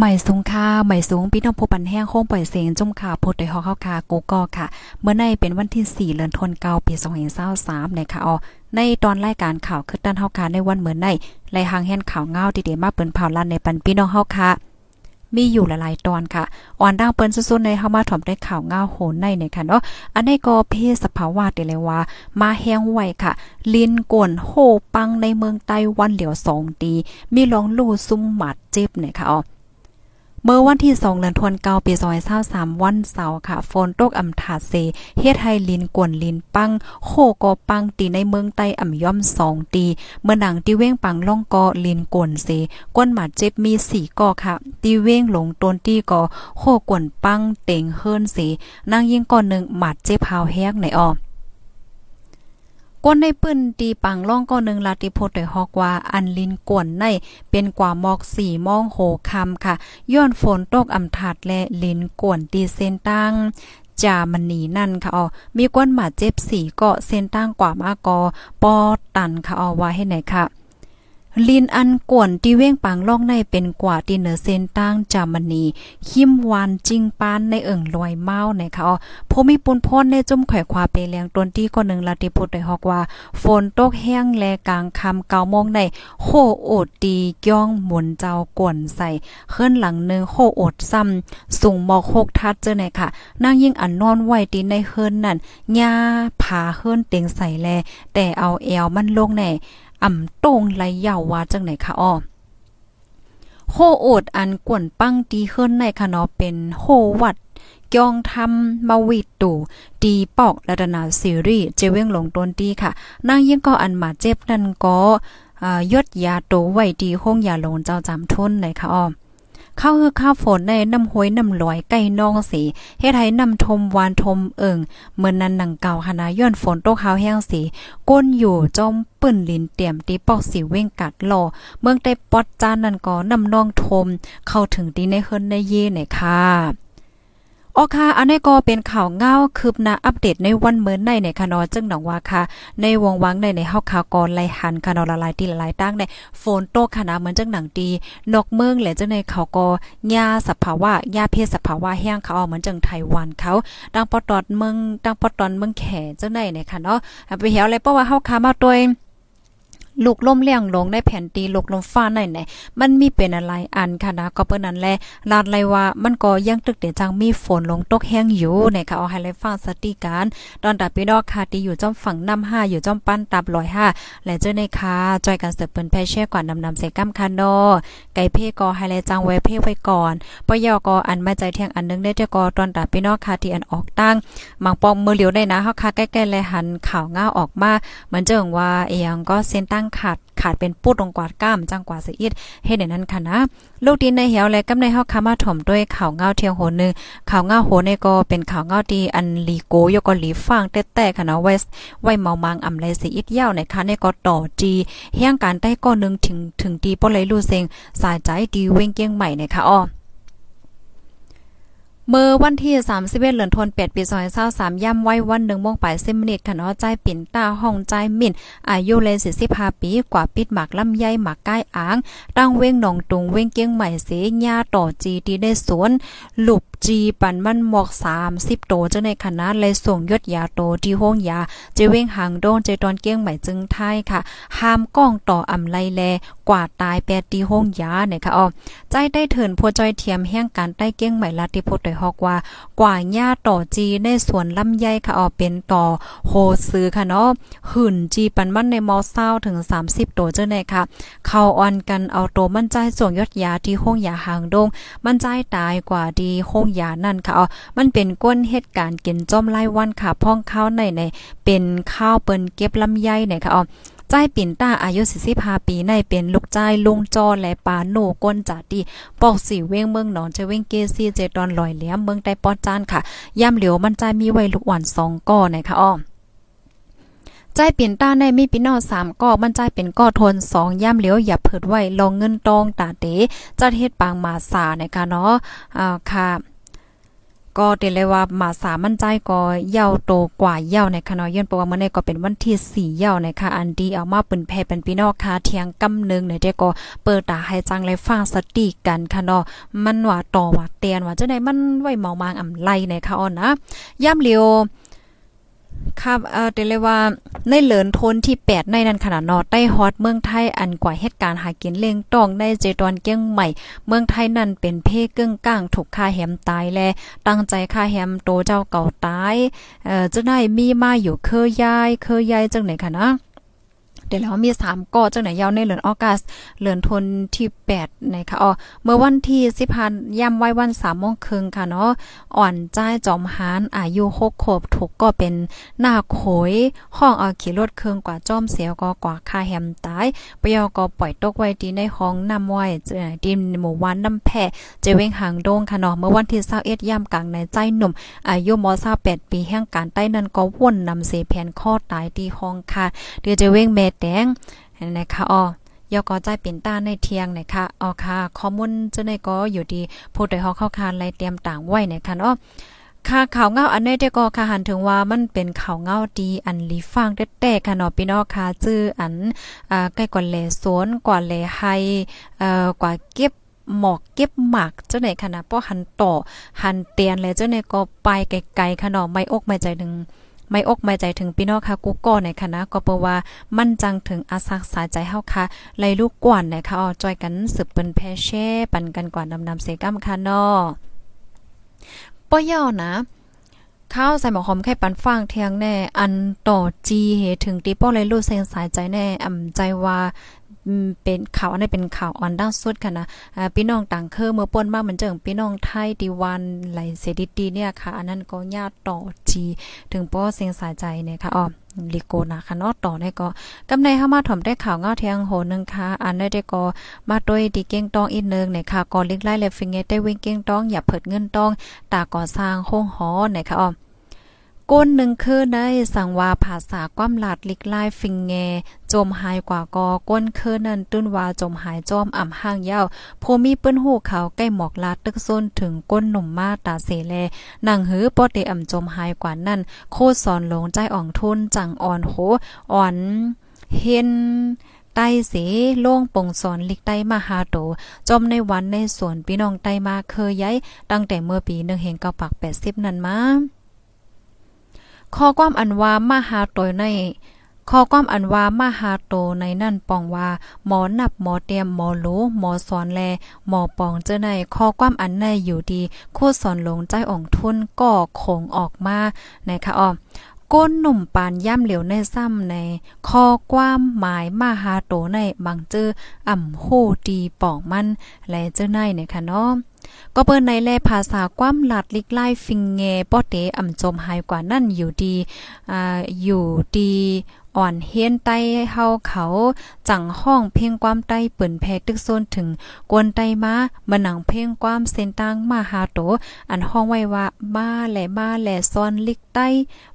ใหม่สูงค่าใหม่สูงพี่น้องผู้ปันแห้งโค้งปล่อยเสียงจุ่มข่าวโพดโดยฮอเข้าคากูก็ค่ะ เมื่อในเป็นวันที่ 4เดือนธันวาคมปี2023นะคะอ๋อในตอนรายการข่าวคือด้านเฮาคาในวันเหมือนในไล่หางแห่นข่าวเงาดีๆมาเปิ้นเผาลั่นในปันพี่น้องเฮาค่ะมีอยู่หลายๆตอนค่ะ อ่อนดังเปิ้นสุดๆในเฮามาถ่อมได้ข่าวเงาโหนในเนี่ยค่ะเนาะ อันนี้ก็เพศสภาวะได้เลยว่า มาแห้งไวค่ะ ลินกวนโหปังในเมืองไต้วันเหลียว2ตีมีลองลู่ซุ่มหมัดเจ็บเนี่ยค่ะอ๋อ เมื่อวันที่2เดือนธันวาคมปี2023วันเสาร์ค่ะ ฝนตกอำถาเซเฮ็ดให้ลินกวนลินปัง โคกอปังตีในเมืองใต้อ่ำย่อม2ตีเมื่อหนังที่เว้งปังล่องกอลินกวนเซก้นหมาเจ็บมี4กอค่ะตีเว้งหลงต้นตีกอโคกวนปังเต็งเฮิรนเสนางยิงก่อนหนึ่งหมัดเจ็บหาวแฮกในออ ก้นในปืนตีปังล่องก็หนึ่งลาติโพดได้ฮอกว่าอันลินกวนในเป็นกว่ามอกสี่มองโหคำค่ะ ย้อนฝนตกอำถาดและลินกวนตีเส้นตั้งจามันนีนั่นค่ะอ๋อมีก้นหมาเจ็บสีเก็เส้นตั้งกว่ามากอปอตันค่ะอ๋อว่าให้ไหนค่ะ ลินอันกวนที่เว้งปังล่องในเป็นกว่าที่เหนือเส้นตั้งจามณีคิมวานจิงปานในเอิ่งลอยเมานะคะอ๋อพมีปุนพ่นในจุ่มไข่ควาเปแรงต้นที่ก็หนึ่งลาติพุทธได้ฮอกว่าฝนตกแห้งแลกลางคำเกาโมงในโคโอดตีย่องหมุนเจ้ากวนใส่เคลื่อนหลังหนึ่งโคโอดซ้ำสูงมอกหกทัดเจอไหนค่ะนางยิ่งอันนอนไหวตีในเฮิรนนั่นหญ้าผาเฮิรนเต็งใส่แลแต่เอาแอวมันลงแน่ อ่ำโต้งไหลยาวว่าจังไหนคะอ้อโคโอดอันกวนปั้งตีขึ้นในคะเนาะเป็นโควัดกองทำมาวิตูตีปอกระดนาซีรีเจเว้งลงต้นตีค่ะ นางยิ่งก็อันมาเจ็บนั่นก็ยดยาโตไว้ดีห้องยาลงเจ้าจำทุนเลยค่ะอ้อ ข้าวคือข้าวฝนในน้ำห้วยน้ำลอยไก่นองสีเฮ็ดให้น้ำทมวานทมเอิงเหมือนนั้นหนังเก่าคณะย้อนฝนตกขาวแห้งสีก้นอยู่จอมปื้นลินเตรียมตีปอกสีเว้งกัดลอเมืองได้ปอดจานนั่นก็น้ำนองทม เข้าถึงดีในเฮิรนในเย่ไหนค่ะ ออค่ะ อันนี้ก็เป็นข่าวเงาคืบหน้าอัปเดตในวันเมื่อในในคานอจึงหนองว่าค่ะ ในวงวังในในเฮาข่าวกอนไลหันคานอละลายที่หลายตั้งในฝนตกคณะเหมือนจังหนังดีนกเมืองและจังในเขาก็หญ้าสภาวะหญ้าเพศสภาวะแห้งเขาเหมือนจังไต้หวันเขาดังปอตอดเมืองดังปอตอนเมืองแขจังในในค่ะเนาะไปเหี่ยวอะไรเพราะว่าเฮาข่าวมาตัว ลูกล่มเลี้ยงลงในแผ่นตีลูกลมฟ้าไหนไหนมันมีเป็นอะไรอันค่ะนะก็เปิ้นนั้นแหละลาดไลว่ามันก็ยังตึกเดี่ยวจังมีฝนลงตกแห้งอยู่ในค่ะเอาให้ไลฟังสติการตอนตับพี่ดอกค่ะที่อยู่จอมฝั่งนำ5อยู่จอมปั้นตับ105และเจ้าในค่ะจอยกันเสิร์ฟเปิ้นแพ่แช่ก่อนนำนำใส่ก้ำคันโนไก่เพ่ก็ให้ไลจังไว้เพ่ไว้ก่อนปยอก็อันมาใจเที่ยงอันนึงได้แต่ก็ตอนตับพี่นอกค่ะที่อันออกตั้งมังปอมมือเหลียวได้นะเฮาค่ะใกล้ๆเลยหันข่าวง่าออกมาเหมือนเจิงว่าเอียงก็เส้นตั้งขาดขาดเป็นปูดลงกวาดก้ามจังกว่าเสียอีดเฮ็ดอย่างนั้นค่ะนะลูกดินในเหี่ยวและกำในเฮาคามาถมด้วยข่าวเงาเทียงโหนึงข่าวเงาโหในก็เป็นข่าวเงาดีอันลีโกยก็ลีฟังแต่แต่ค่ะนะเวสไว้เมามังอำไลสิอีดยาวในค่ะในก็ต่อจีเฮียงการใต้ก็นึงถึงถึงดีปอเลยรู้เซงสายใจดีเว้งเกียงใหม่ในค่ะอ้อ เมื่อวันที่ 31เดือนธันวาคมปี2023ย่ำไว้วัน1โมงปลาย10มินิค่ะเนาะใจปิ่นตาห้องใจมิ่น อายุเลย45ปีกว่าปิดหมากลำไยหมากก้ายอ้าง ตั้งเว้งหนองตุงเว้งเกียงใหม่เสญาต่อจีที่ได้สวนหลุบจีปันมันหมอก30โตเจ้าในคณะเลยส่งยศยาโตที่ห้องยาเจเว้งหางโดนเจตอนเกียงใหม่จึงไทยค่ะ ห้ามก้องต่ออำไลแลกว่าตายแปดที่ห้องยาเนี่ยค่ะอ๋อใจได้เถินพัวจอยเทียมแห้งการใต้เกียงใหม่ลาติพุทธฮอกว่ากว่าหญ้าต่อจีในสวนลำไยค่ะออเป็นต่อโหซื้อค่ะเนาะหื่นจีปันมันในมอเศร้าถึง 30 โตเจ้าไหนค่ะ เข้าออนกันเอาโตมันใจส่งยอดยาที่ห้องยาหางดง มันใจตายกว่าดีห้องยานั่นค่ะอ๋อมันเป็นก้นเหตุการณ์กินจอมไล่วันค่ะ พ่องข้าวในในเป็นข้าวเปิ้นเก็บลำไยเนี่ยค่ะอ๋อ ใจปิ่นต้าอายุ45ปีในเป็นลูกใจลุงจอและปาโนก้นจาดีปอกสีเว้งเมืองหนองจะเว้งเกซีเจตอนลอยเหลี่ยมเมืองใต้ปอจานค่ะย่ำเหลียวมันใจมีไว้ลูกหวานสองก้อนะคะอ้อใจเปลี่ยนต้าในมีพี่น้องสามก้อมันใจเป็นก้อทนสองย่ำเหลียวอย่าเผิดไว้ลองเงินตองตาเตจัดเฮ็ดปางมาสาในค่ะเนาะอ่าค่ะ ก็เตเลยว่ามาสามั่นใจก็เย่าโตกว่าเย่าในคณะย้อนเพราะว่ามื้อนี้ก็เป็นวันที่4เย่าในค่ะอันดีเอามาปืนแพ่เป็นพี่นอกค่ะเที่ยงกำนึงในี่ยเด้ก็เปิดตาให้จังเลยฟังสติกันค่ะเนาะมันว่าต่อว่าเตียนว่าจังได๋มันไว้เมามางอำไลในค่ะอ่อนนะย่ำเลียว ครับเอ่อเดเลยว่าในเหลินทนที่ 8 ในนั้นขนาดนอใต้ฮอตเมืองไทยอันกว่าเหตุการณ์หากินเล่งต้องในเจตอนเกี้ยงใหม่ เมืองไทยนั่นเป็นเพเกึ่งก้างถูกฆ่าแหมตายแลตั้งใจฆ่าแหมโตเจ้าเก่าตายเอ่อจะได้มีมาอยู่เคยยายเคยยายจังไหนคะนะ เดี๋ยวแล้วมี3ก่อจังไหนยาวในเดือนออกัสเดือนทนที่8นะคะอ๋อเมื่อวันที่10ย่ำไว้วัน3โมงครึ่งค่ะเนาะอ่อนใจจอมหานอายุ6ขวบถูกก็เป็นหน้าโขยห้องเอาขี่รถเครื่องกว่าจอมเสียวก็กว่าคาแฮมตายปยอก็ปล่อยตกไว้ที่ในห้องนำไว้ดินหมู่วันน้ำแพ่เจเว้งหางโดงค่ะเนาะเมื่อวันที่21ย่ำกลางในใจหนุ่ม อายุม28ปีแห่งการใต้นั้นก็ว่นนำเสแผ่นข้อตายที่ห้องค่ะเดี๋ยวจะเว้งแม่แดงนะคะอ๋อยอก็ใจเป็นต้านในเทียงนะคะอ๋อค่ะข้อมูลจะในก็อยู่ดีผู้ใดเฮาเข้าคานไลเตรียมต่างไว้นะคะเนาะค่ะข่าวเงาอันนี้ได้ก็ค่ะหันถึงว่ามันเป็นข่าวเงาดีอันลีฟังแต่ค่ะเนาะพี่น้องค่ะชื่ออันอ่าใกล้กว่าแลสวนกว่าแลไฮเอ่อกว่าเก็บหมอกเก็บหมากเจ้าไหนค่ะนะป้อหันต่อหันเตียนเลยเจ้าไหนก็ไปไกลๆค่ะเนาะไม่อกไม่ใจหนึ่ง ไม่อกไม่ใจถึงพี่น้องค่ะกูก็ในคณะก็เปว่ามั่นจังถึงอาสักสายใจเฮาค่ะไล่ลูกกวนนะคะอ๋อจอยกันสืบเป็นแพเช่ปันกันก่อนนำนำเซกัมค่ะนอปอย่อนะข้าวใส่หมอหอมแค่ปันฟางเทียงแน่ อันต่อจีเหถึงตีป้อเลยลูกเซงสายใจแน่อ่ำใจว่า เป็นข่าวอันนี้เป็นข่าวออนด้านสุดค่ะนะพี่น้องต่างเคอเมื่อป่นมากเหมือนเจิงพี่น้องไทยดีวันไหลเสดิตีเนี่ยค่ะ อันนั้นก็ญาติต่อจีถึงป้อเสียงสายใจเนี่ยค่ะอ๋อลิโกนะคะเนาะต่อได้ก็กำในเฮามาถ่อมได้ข่าวเงาเทียงโหนึงค่ะ อันได้ได้ก็มาด้วยดีเก้งต้องอีกนึงเนี่ยค่ะก็ลิกไล่และฟิงเงได้วิ่งเก้งต้องอย่าเผิดเงินต้องตาก่อสร้างโค้งหอเนี่ยค่ะอ๋อ ก้นหนึ่งคือได้สังว่าภาษาความหลาดลิกไล่ฟิงแงจมหายกว่ากอก้นคือนั่นตื้นว่าจมหายจอมอ่ำห้างยาวโพมีเปิ้นหูเขาใกล้หมอกลาดตึกซ้นถึงก้นหนุ่มมาตาเสแลนั่งหือปอเตอ่ำจมหายกว่านั่นโคสอนลงใจอ่องทุนจังอ่อนโหอ่อนเห็นใต้เสโล่งปงสอนลิกใต้มาหาโต จมในวันในสวนพี่น้องใต้มาเคยย้ายตั้งแต่เมื่อปี1เฮงเก้าปัก80นั่นมา ข้อความอันว่ามาหาโตในข้อความอันว่ามาหาโตในนั่นปองว่า หมอนับหมอเตรียมหมอรู้หมอสอนแล หมอปองเจอในข้อความอันในอยู่ดี โคสอนลงใจอ่องทุนก็คงออกมานะคะอ้อก้นหนุ่มปานย่ำเหลียวในซ้ำใน ข้อความหมายมาหาโตในบางเจออ่ำโหดีปองมัน และเจอในเนี่ยค่ะเนาะ ก็เปิ้นในแลภาษาความหลัดลิกไล่ฟิงเงป้อเตอ่ำจมหายกว่านั่นอยู่ดีอ่าอยู่ดีอ่อนเฮียนใต้เฮาเขาจังห้องเพ่งความใต้เปิ่นแพตึกโซนถึงกวนใต้มามาหนังเพ่งความเส้นตังมาหาโต อันห้องไว้ว่ามาแหล่มาแหล่ซ้อนลิกใต้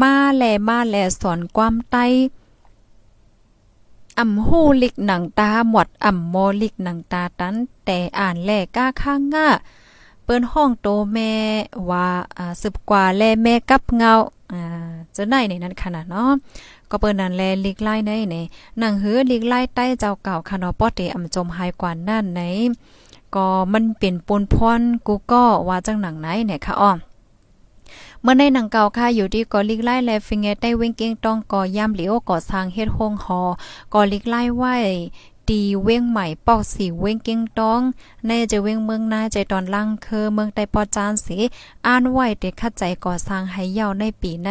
มาแหล่มาแหล่สอนความใต้ อ่ำหูลิกหนังตาหมดอ่ำโมลิกหนังตาตัน แต่อ่านแลก้าข้างง่าเปิ้นห้องโตแม่ว่าอ่าสืบกว่าแลแม่กับเงาอ่าจะไหนในนั้นขนาดเนาะก็เปิ้นนั้นแลลิกไล่ในในหนังหือลิกไล่ใต้เจ้าเก่าคานอปอเตอ่ำจมหายกว่านั่นในก็มันเป็นปนพรกูก็ว่าจังหนังไหนเนี่ยค่ะอ้อ เมื่อในหนังเก่าค่ะอยู่ที่กอลิกไล่และฟิงเกได้เว้งเก้งต้องกอย่ำเหลียวก่อสร้างเฮ็ดห้องหอกอลิกไล่ไว้ ตีเว้งใหม่ปอกสีเว้งเก้งต้องในจะเว้งเมืองนาใจตอนล่างคือเมืองใต้ปอจานสีอ่านไหวเด็กขัดใจก่อสร้างให้เยาในปีใน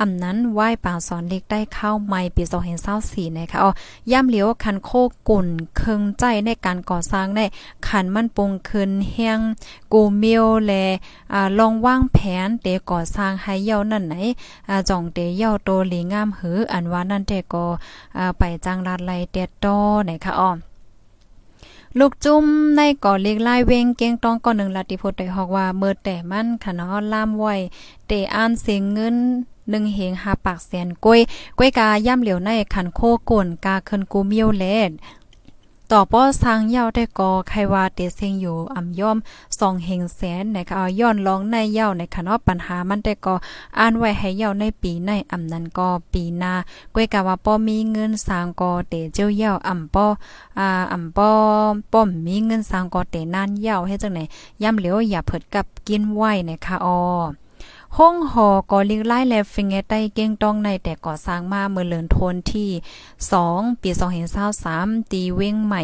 อำนั้นไหวป่าสอนเล็กได้เข้าใหม่ปี2024นะคะอ๋อย่ำเหลียวคันโคกุ่นเคิงใจในการก่อสร้างในขันมันปงคืนเฮียงกูเมียวแลอ่าลองวางแผนเตก่อสร้างให้เยานั่นไหนอ่าจ่องเตเยาโตหลีงามหืออันว่านั่นแต่ก็อ่าไปจังลาดไลเตตอนะคะอ้อลูกจุ้มในก่อเลียกไล่เวงเก้งต้องก่อหนึ่งลาติพุทธได้ฮอกว่าเมื่อแต่มันขะเนาะล่ามไว้เตอ่านเสียงเงินหนึ่งเหงหาปากแสนกล้วยกล้วยกาย่ำเหลียวในขันโคก่นกาเคินกูเมียวเลด ต่อป้อสร้างยาได้กอใครว่าเตเซงอยู่อ่ำย่อมสองเฮงแสนในะคะเอาย้อนลองในเยาในคะเนาะปัญหามันได้ก็อ่านไว้ให้เยาในปีในอ่ำนั้นก็ปีหน้าก้วยกะว่าป้อมีเงินสร้างก็เตเจ้าเยาอ่ำป้ออ่าอ่ำป้อป้อมมีเงินสร้างก็เตนานเยาให้จังไหนย่ำเหลียวอย่าเผิดกับกินไหว้นคะออ ห้องหอกอลิงไล่แลฟิงเงใต้เก้งต้องในแต่ก่อสร้างมาเมื่อเลินทนที่ 2 ปี2023ตีเว้งใหม่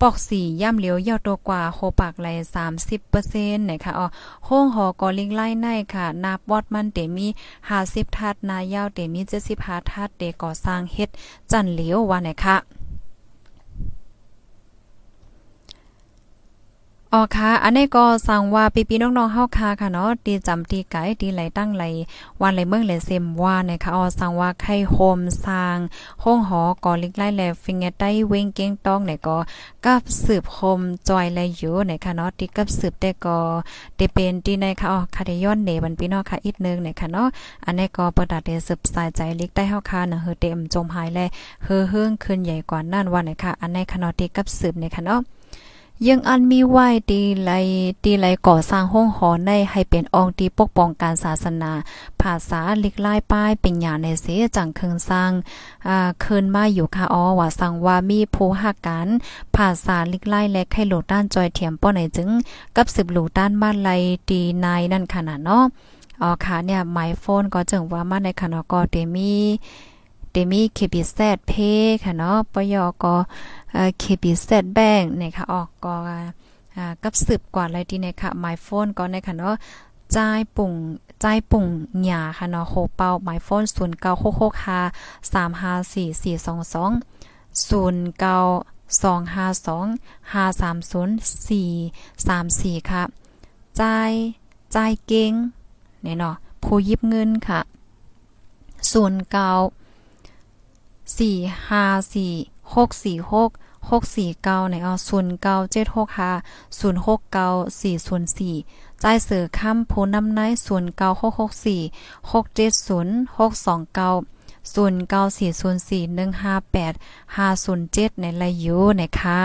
ปอกสี่ย่ำเหลียวยาวตัวกว่าโคปากไหล30%นะคะอ๋อห้องหอกอลิงไล่ในค่ะ นับวอดมันเตมี50ทัดนายาวเตมี75ทัดเตก่อสร้างเฮ็ดจันเหลียวว่านะคะ อ๋อค่ะ อันนี้ก็สั่งว่าปีๆน้องๆเฮาค่ะค่ะเนาะตีจำตีไก่ตีไหลตั้งไหลวันไหลเมืองไหลเซมว่านะคะอ๋อสั่งว่าไข่โฮมสร้างห้องหอก่อลิกไล่แลฟิงเกได้เว้งเก้งต้องเนี่ยก็กับสืบคมจอยไหลอยู่นะคะเนาะตีกับสืบแต่ก็ได้เป็นตีในค่ะอ๋อค่ะได้ย้อนเนบันพี่น้องค่ะอีกนึงนะคะเนาะอันนี้ก็ประดับได้สืบสายใจลิกได้เฮาค่ะนะเฮอเต็มจมหายแลเฮอเฮืองขึ้นใหญ่กว่านั่นว่านะคะอันนี้ค่ะเนาะตีกับสืบเนี่ยค่ะเนาะ ยังอันมีไหวตีไลตีไลก่อสร้างห้องหอในให้เป็นองค์ที่ปกป้องการศาสนา ภาษาลิกลายป้ายเป็นญาในเสจังเคิงสร้างอ่าคืนมาอยู่ค่ะอ๋อว่าสั่งว่ามีผู้หักกัน ภาษาลิกลายและไข่โหลดด้านจอยเทียมป้อไหนจึง กับสืบหลูด้านบ้านไลตีนายนั่นขนาดเนาะอ๋อค่ะเนี่ยไมโฟนก็จึงว่ามาในขณะก็เตมี เตมี KBZ เพค่ะเนาะปยก็เอ่อ KBZ Bank นะคะออกก็กับสืบกว่าอะไรที่นะคะ My Phone ก็ในค่ะเนาะจ่ายปุ่งจ่ายปุ่งหยาค่ะเนาะโคเป้า My Phone 0 9 6 6 5 3 5 4 4 2 2 09252530 4 3 4 ค่ะจ่ายจ่ายเก่งเนี่ยเนาะผู้ยิบเงินค่ะ 09 สี่ห้าสี่หกสี่หกหกสี่เก้าในออศูนย์เก้าเจ็ดหกห้าศูนย์หกเก้าสี่ศูนย์สี่ใจเสือข้ามโพน้ำในศูนย์เก้าหกหกสี่หกเจ็ดศูนย์หกสองเก้า ศูนย์เก้าสี่ศูนย์สี่หนึ่งห้าแปดห้าศูนย์เจ็ดในลายุนะคะ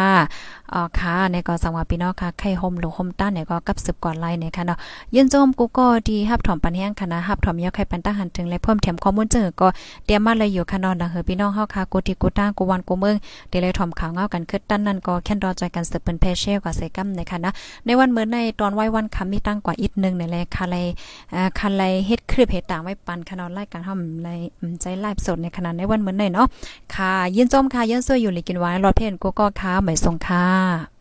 อ๋อค่ะในก็สังวาพี่น้องค่ะไข่ห่มหรือห่มต้านเนี่ยก็กับสืบก่อนไล่เนี่ยค่ะเนาะยืนโจมกูก็ดีฮับถอมปันแห้งค่ะนะฮับถอมยอไข่ปันตาหันถึงและเพิ่มเติมข้อมูลเจอก็เตรียมมาเลยอยู่ค่ะนอนดังเฮอพี่น้องเฮาค่ะกูที่กูต้างกูวันกูเมืองเดี๋ยวเลยถอมข่าวเงากันขึ้นตั้นนั่นก็แค่นรอใจกันสืบเป็นเพเช่กว่าเซกัมนะคะนะในวันเมื่อในตอนไหว้วันคำมีตั้งกว่าอีกนึงเนี่ยแลค่ะเลยอ่าค่ะเลยเฮ็ดคลิปเฮ็ดต่างไว้ปันค่ะนอนไล่กันทำไรใจลฟ์สดในขณะในวันเหมือนหน่อยเนาะค่ะยินจมค่ะยินซวยอยู่เลยกินไว้รอเพนกูก็ค่ะหมายส่งค่ะ